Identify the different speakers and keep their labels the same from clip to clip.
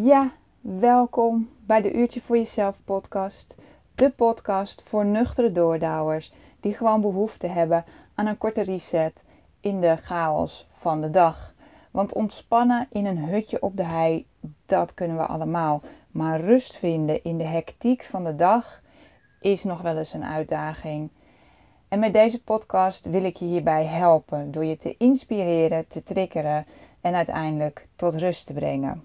Speaker 1: Ja, welkom bij de Uurtje voor Jezelf podcast. De podcast voor nuchtere doordouwers die gewoon behoefte hebben aan een korte reset in de chaos van de dag. Want ontspannen in een hutje op de hei, dat kunnen we allemaal. Maar rust vinden in de hectiek van de dag is nog wel eens een uitdaging. En met deze podcast wil ik je hierbij helpen door je te inspireren, te triggeren en uiteindelijk tot rust te brengen.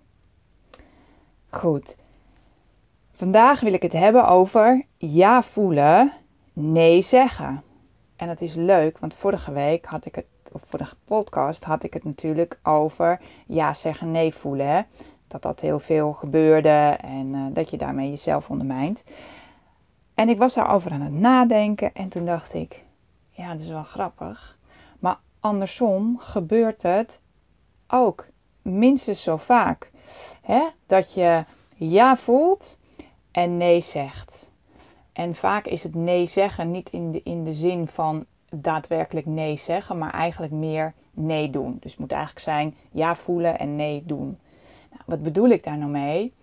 Speaker 1: Goed. Vandaag wil ik het hebben over ja voelen, nee zeggen. En dat is leuk, want vorige week had ik het, of vorige podcast had ik het natuurlijk over ja zeggen, nee voelen. Dat dat heel veel gebeurde en uh, dat je daarmee jezelf ondermijnt. En ik was daarover aan het nadenken en toen dacht ik, ja, dat is wel grappig. Maar andersom gebeurt het ook minstens zo vaak. Hè? Dat je ja voelt en nee zegt. En vaak is het nee zeggen niet in de, in de zin van daadwerkelijk nee zeggen, maar eigenlijk meer nee doen. Dus het moet eigenlijk zijn ja voelen en nee doen. Nou, wat bedoel ik daar nou mee?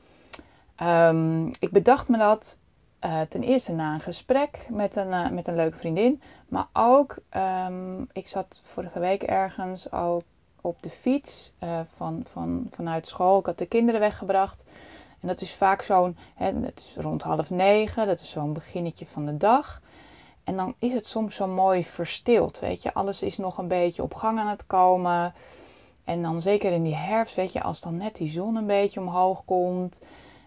Speaker 1: Um, ik bedacht me dat uh, ten eerste na een gesprek met een, uh, met een leuke vriendin. Maar ook, um, ik zat vorige week ergens ook op de fiets uh, van, van, vanuit school. Ik had de kinderen weggebracht. En dat is vaak zo'n, het is rond half negen, dat is zo'n beginnetje van de dag. En dan is het soms zo mooi verstild, weet je. Alles is nog een beetje op gang aan het komen. En dan zeker in die herfst, weet je, als dan net die zon een beetje omhoog komt.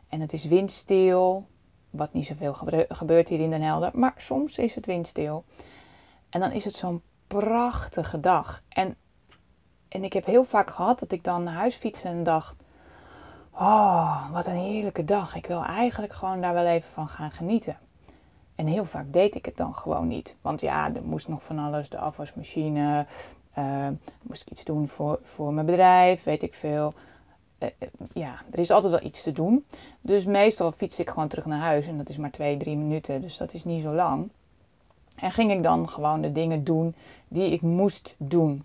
Speaker 1: En het is windstil. Wat niet zoveel gebeurt hier in Den Helder. Maar soms is het windstil. En dan is het zo'n prachtige dag. En, en ik heb heel vaak gehad dat ik dan naar huis fietste en dacht... Oh, wat een heerlijke dag. Ik wil eigenlijk gewoon daar wel even van gaan genieten. En heel vaak deed ik het dan gewoon niet. Want ja, er moest nog van alles. De afwasmachine. Uh, moest ik iets doen voor, voor mijn bedrijf. Weet ik veel. Uh, ja, er is altijd wel iets te doen. Dus meestal fiets ik gewoon terug naar huis. En dat is maar twee, drie minuten. Dus dat is niet zo lang. En ging ik dan gewoon de dingen doen die ik moest doen.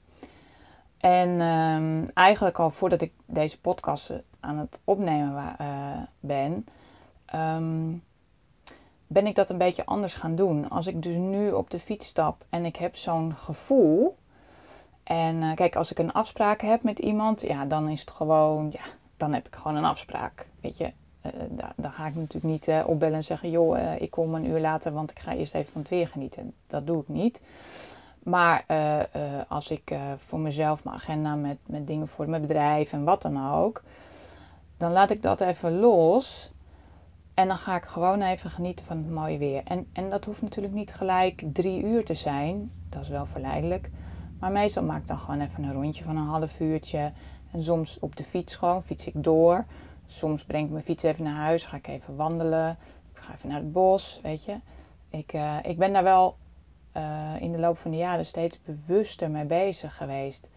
Speaker 1: En um, eigenlijk al voordat ik deze podcast aan het opnemen uh, ben, um, ben ik dat een beetje anders gaan doen. Als ik dus nu op de fiets stap en ik heb zo'n gevoel. En uh, kijk, als ik een afspraak heb met iemand, ja, dan is het gewoon, ja, dan heb ik gewoon een afspraak. Weet je, dan ga ik natuurlijk niet opbellen en zeggen, joh, ik kom een uur later, want ik ga eerst even van het weer genieten. Dat doe ik niet. Maar als ik voor mezelf mijn agenda met, met dingen voor mijn bedrijf en wat dan ook, dan laat ik dat even los. En dan ga ik gewoon even genieten van het mooie weer. En, en dat hoeft natuurlijk niet gelijk drie uur te zijn. Dat is wel verleidelijk. Maar meestal maak ik dan gewoon even een rondje van een half uurtje. En soms op de fiets gewoon, fiets ik door. Soms breng ik mijn fiets even naar huis, ga ik even wandelen. Ik ga even naar het bos, weet je. Ik, ik ben daar wel uh, in de loop van de jaren steeds bewuster mee bezig geweest.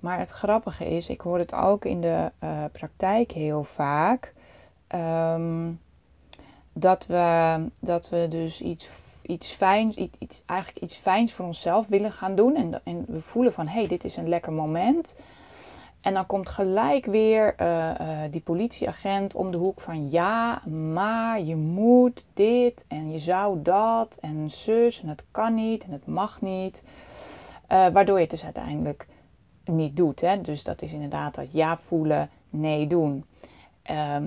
Speaker 1: Maar het grappige is, ik hoor het ook in de uh, praktijk heel vaak. Um, dat we, dat we dus iets, iets fijns, iets, eigenlijk iets fijns voor onszelf willen gaan doen. En, en we voelen van, hé, hey, dit is een lekker moment. En dan komt gelijk weer uh, uh, die politieagent om de hoek van, ja, maar je moet dit en je zou dat en zus en het kan niet en het mag niet. Uh, waardoor je het dus uiteindelijk niet doet. Hè? Dus dat is inderdaad dat ja voelen, nee doen. Ehm,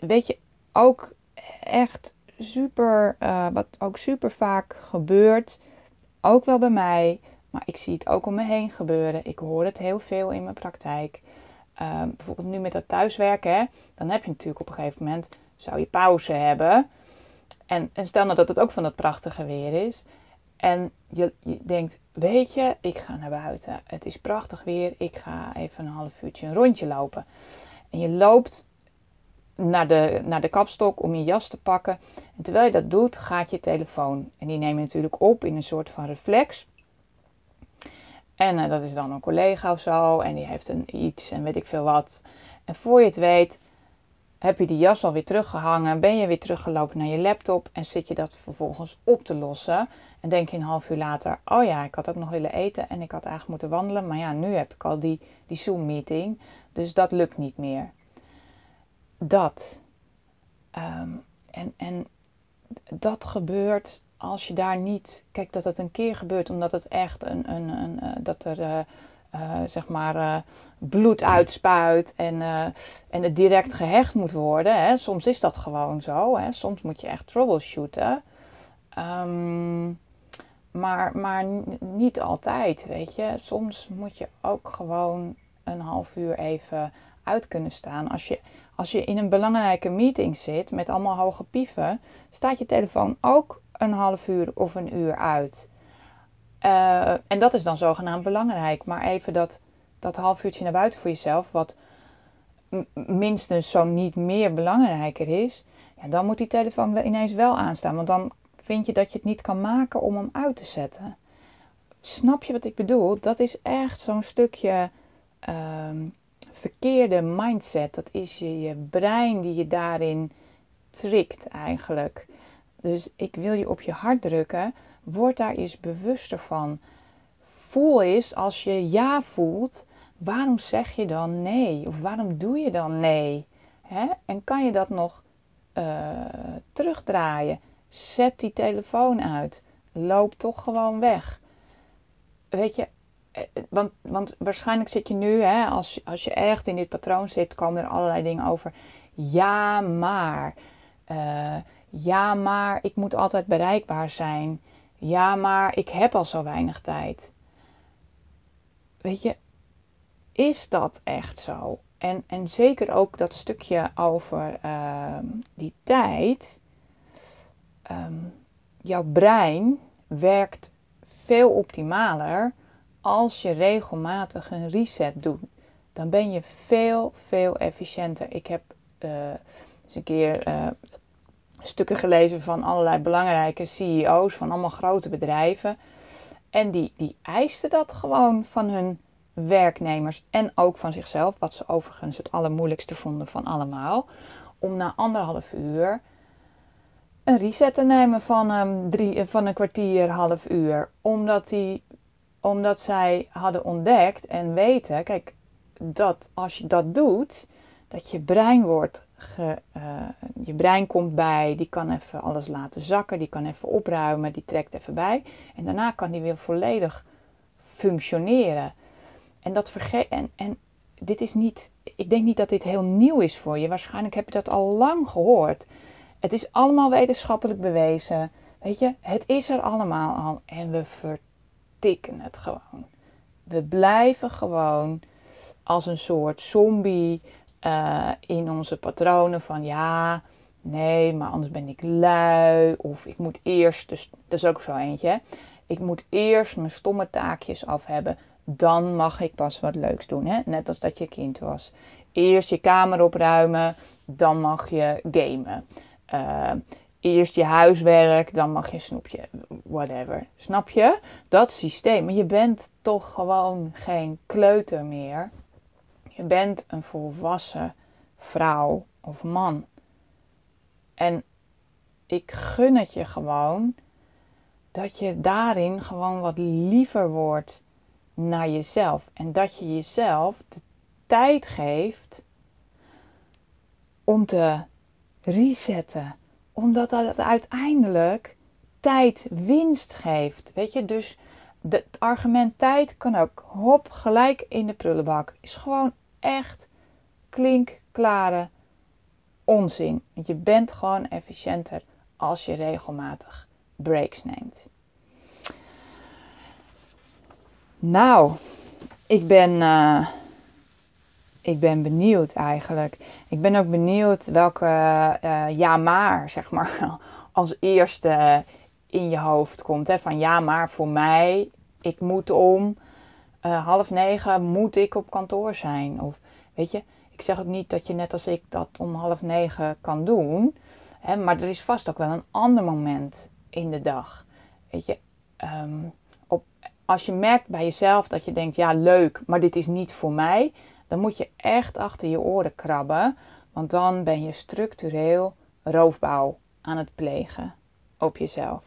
Speaker 1: weet je, ook echt super, wat ook super vaak gebeurt, ook wel bij mij, maar ik zie het ook om me heen gebeuren. Ik hoor het heel veel in mijn praktijk. Uh, bijvoorbeeld nu met dat thuiswerken, dan heb je natuurlijk op een gegeven moment, zou je pauze hebben. En, en stel nou dat het ook van dat prachtige weer is. En je, je denkt, weet je, ik ga naar buiten. Het is prachtig weer. Ik ga even een half uurtje een rondje lopen. En je loopt naar de, naar de kapstok om je jas te pakken. En terwijl je dat doet, gaat je telefoon. En die neem je natuurlijk op in een soort van reflex. En uh, dat is dan een collega of zo. En die heeft een iets en weet ik veel wat. En voor je het weet, heb je die jas alweer teruggehangen. Ben je weer teruggelopen naar je laptop. En zit je dat vervolgens op te lossen. En denk je een half uur later, oh ja, ik had ook nog willen eten. En ik had eigenlijk moeten wandelen. Maar ja, nu heb ik al die, die Zoom meeting. Dus dat lukt niet meer. dat. Ehm, en, en dat gebeurt als je daar niet. Kijk, dat het een keer gebeurt omdat het echt een. een, een uh, dat er. Uh, uh, zeg maar bloed uitspuit en, en het direct gehecht moet worden. Hè. Soms is dat gewoon zo. Hè. Soms moet je echt troubleshooten. Um, maar, maar niet altijd, weet je. Soms moet je ook gewoon een half uur even uit kunnen staan. Als je, als je in een belangrijke meeting zit met allemaal hoge pieven, staat je telefoon ook een half uur of een uur uit. Uh, en dat is dan zogenaamd belangrijk. Maar even dat, dat half uurtje naar buiten voor jezelf, wat minstens zo niet meer belangrijker is, ja, dan moet die telefoon ineens wel aanstaan. Want dan vind je dat je het niet kan maken om hem uit te zetten. Snap je wat ik bedoel? Dat is echt zo'n stukje um, verkeerde mindset. Dat is je, je brein die je daarin trikt eigenlijk. Dus ik wil je op je hart drukken. Word daar eens bewuster van. Voel eens als je ja voelt. Waarom zeg je dan nee? Of waarom doe je dan nee? En kan je dat nog uh, terugdraaien? Zet die telefoon uit. Loop toch gewoon weg. Weet je, eh, want, want waarschijnlijk zit je nu, hè, als, als je echt in dit patroon zit, komen er allerlei dingen over. Ja, maar. Ja, maar ik moet altijd bereikbaar zijn. Ja, maar ik heb al zo weinig tijd. Weet je, is dat echt zo? En, en zeker ook dat stukje over uh, die tijd. Um, jouw brein werkt veel optimaler als je regelmatig een reset doet. Dan ben je veel, veel efficiënter. Ik heb uh, eens een keer uh, stukken gelezen van allerlei belangrijke CEO's van allemaal grote bedrijven. En die, die eisten dat gewoon van hun werknemers en ook van zichzelf, wat ze overigens het allermoeilijkste vonden van allemaal, om na anderhalf uur een reset te nemen van, um, drie, van een kwartier, half uur. Omdat, die, omdat zij hadden ontdekt en weten, kijk, dat als je dat doet, dat je brein wordt, ge, uh, je brein komt bij, die kan even alles laten zakken, die kan even opruimen, die trekt even bij. En daarna kan die weer volledig functioneren. En dat vergeet. En, en dit is niet. Ik denk niet dat dit heel nieuw is voor je. Waarschijnlijk heb je dat al lang gehoord. Het is allemaal wetenschappelijk bewezen. Weet je, het is er allemaal al en we vertikken het gewoon. We blijven gewoon als een soort zombie uh, in onze patronen van ja, nee, maar anders ben ik lui. Of ik moet eerst, dus dat is ook zo eentje. Ik moet eerst mijn stomme taakjes af hebben. Dan mag ik pas wat leuks doen. Hè? Net als dat je kind was. Eerst je kamer opruimen, dan mag je gamen. Uh, eerst je huiswerk, dan mag je snoepje, whatever. Snap je? Dat systeem. Maar je bent toch gewoon geen kleuter meer. Je bent een volwassen vrouw of man. En ik gun het je gewoon dat je daarin gewoon wat liever wordt naar jezelf. En dat je jezelf de tijd geeft om te resetten. Omdat dat uiteindelijk tijd winst geeft. Weet je, dus het argument tijd kan ook hop gelijk in de prullenbak. Is gewoon echt klinkklare onzin. Want je bent gewoon efficiënter als je regelmatig breaks neemt. Nou, ik ben. Uh, ik ben benieuwd eigenlijk. Ik ben ook benieuwd welke uh, ja maar, zeg maar, als eerste in je hoofd komt. Hè? Van ja maar voor mij, ik moet om uh, half negen moet ik op kantoor zijn. Of weet je, ik zeg ook niet dat je net als ik dat om half negen kan doen. Hè? Maar er is vast ook wel een ander moment in de dag. Weet je, um, op, als je merkt bij jezelf dat je denkt, ja leuk, maar dit is niet voor mij dan moet je echt achter je oren krabben, want dan ben je structureel roofbouw aan het plegen op jezelf.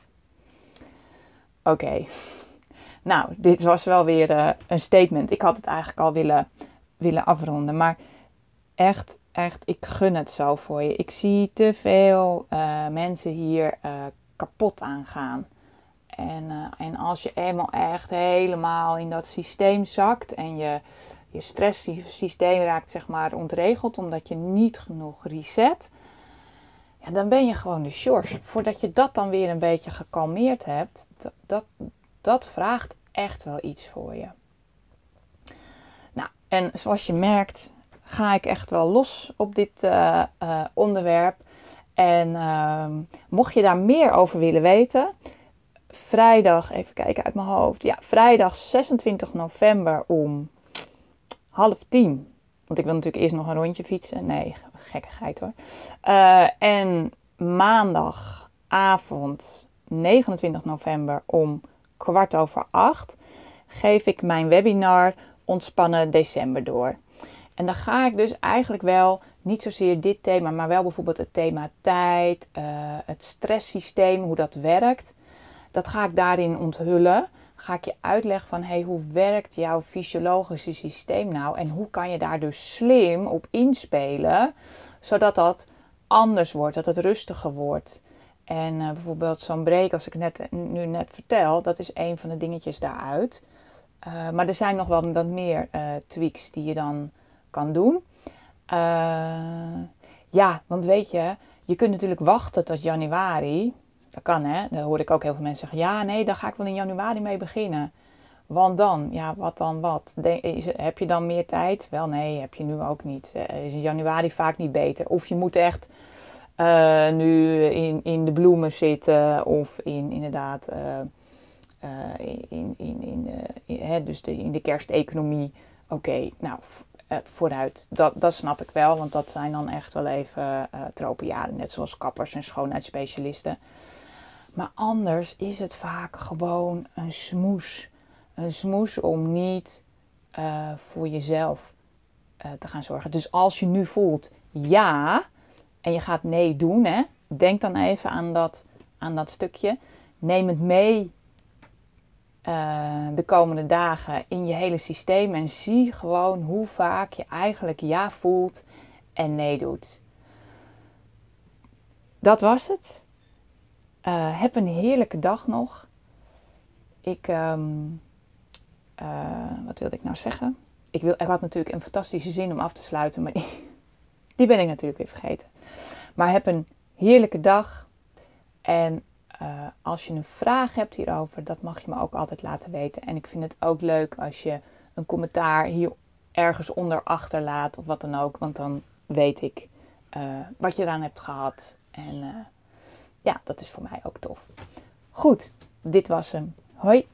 Speaker 1: Oké, nou, dit was wel weer uh, een statement. Ik had het eigenlijk al willen, willen afronden, maar echt, echt, ik gun het zo voor je. Ik zie te veel uh, mensen hier uh, kapot aangaan. En, uh, en als je eenmaal echt helemaal in dat systeem zakt en je, je stresssysteem raakt zeg maar ontregeld omdat je niet genoeg reset, ja, dan ben je gewoon de shores. Voordat je dat dan weer een beetje gekalmeerd hebt, dat, dat, vraagt echt wel iets voor je. Nou, en zoals je merkt, ga ik echt wel los op dit uh, uh, onderwerp. En uh, mocht je daar meer over willen weten, vrijdag, even kijken uit mijn hoofd. Ja, vrijdag 26 november om half tien. Want ik wil natuurlijk eerst nog een rondje fietsen. Nee, gekkigheid hoor. Uh, en maandagavond 29 november om kwart over acht geef ik mijn webinar Ontspannen December door. En dan ga ik dus eigenlijk wel niet zozeer dit thema, maar wel bijvoorbeeld het thema tijd, uh, het stresssysteem, hoe dat werkt. Dat ga ik daarin onthullen. Ga ik je uitleggen van hey, hoe werkt jouw fysiologische systeem nou en hoe kan je daar dus slim op inspelen, zodat dat anders wordt, dat het rustiger wordt. En uh, bijvoorbeeld zo'n break, als ik net, nu net vertel, dat is een van de dingetjes daaruit. Uh, maar er zijn nog wel wat meer tweaks die je dan kan doen. ja, want weet je, je kunt natuurlijk wachten tot januari. Dat kan hè. Dan hoor ik ook heel veel mensen zeggen: ja, nee, daar ga ik wel in januari mee beginnen. Want dan, ja, wat dan wat? Heb je dan meer tijd? Wel, nee, heb je nu ook niet. is in januari vaak niet beter. Of je moet echt uh, nu in, in de bloemen zitten of in inderdaad uh, uh, in, in, in, hè, dus de, in de kersteconomie. Oké, nou vooruit. Dat, dat snap ik wel, want dat zijn dan echt wel even tropenjaren, net zoals kappers en schoonheidsspecialisten. Maar anders is het vaak gewoon een smoes. Een smoes om niet voor jezelf te gaan zorgen. Dus als je nu voelt, ja, en je gaat nee doen, hè, denk dan even aan dat, aan dat stukje. Neem het mee uh, de komende dagen in je hele systeem en zie gewoon hoe vaak je eigenlijk ja voelt en nee doet. Dat was het. Uh, heb een heerlijke dag nog. Ik, um, uh, wat wilde ik nou zeggen? Ik, wil, ik had natuurlijk een fantastische zin om af te sluiten, maar die ben ik natuurlijk weer vergeten. Maar heb een heerlijke dag. En uh, als je een vraag hebt hierover, dat mag je me ook altijd laten weten. En ik vind het ook leuk als je een commentaar hier ergens onder achterlaat of wat dan ook. Want dan weet ik uh, wat je eraan hebt gehad. En uh, ja, dat is voor mij ook tof. Goed, dit was hem. Hoi.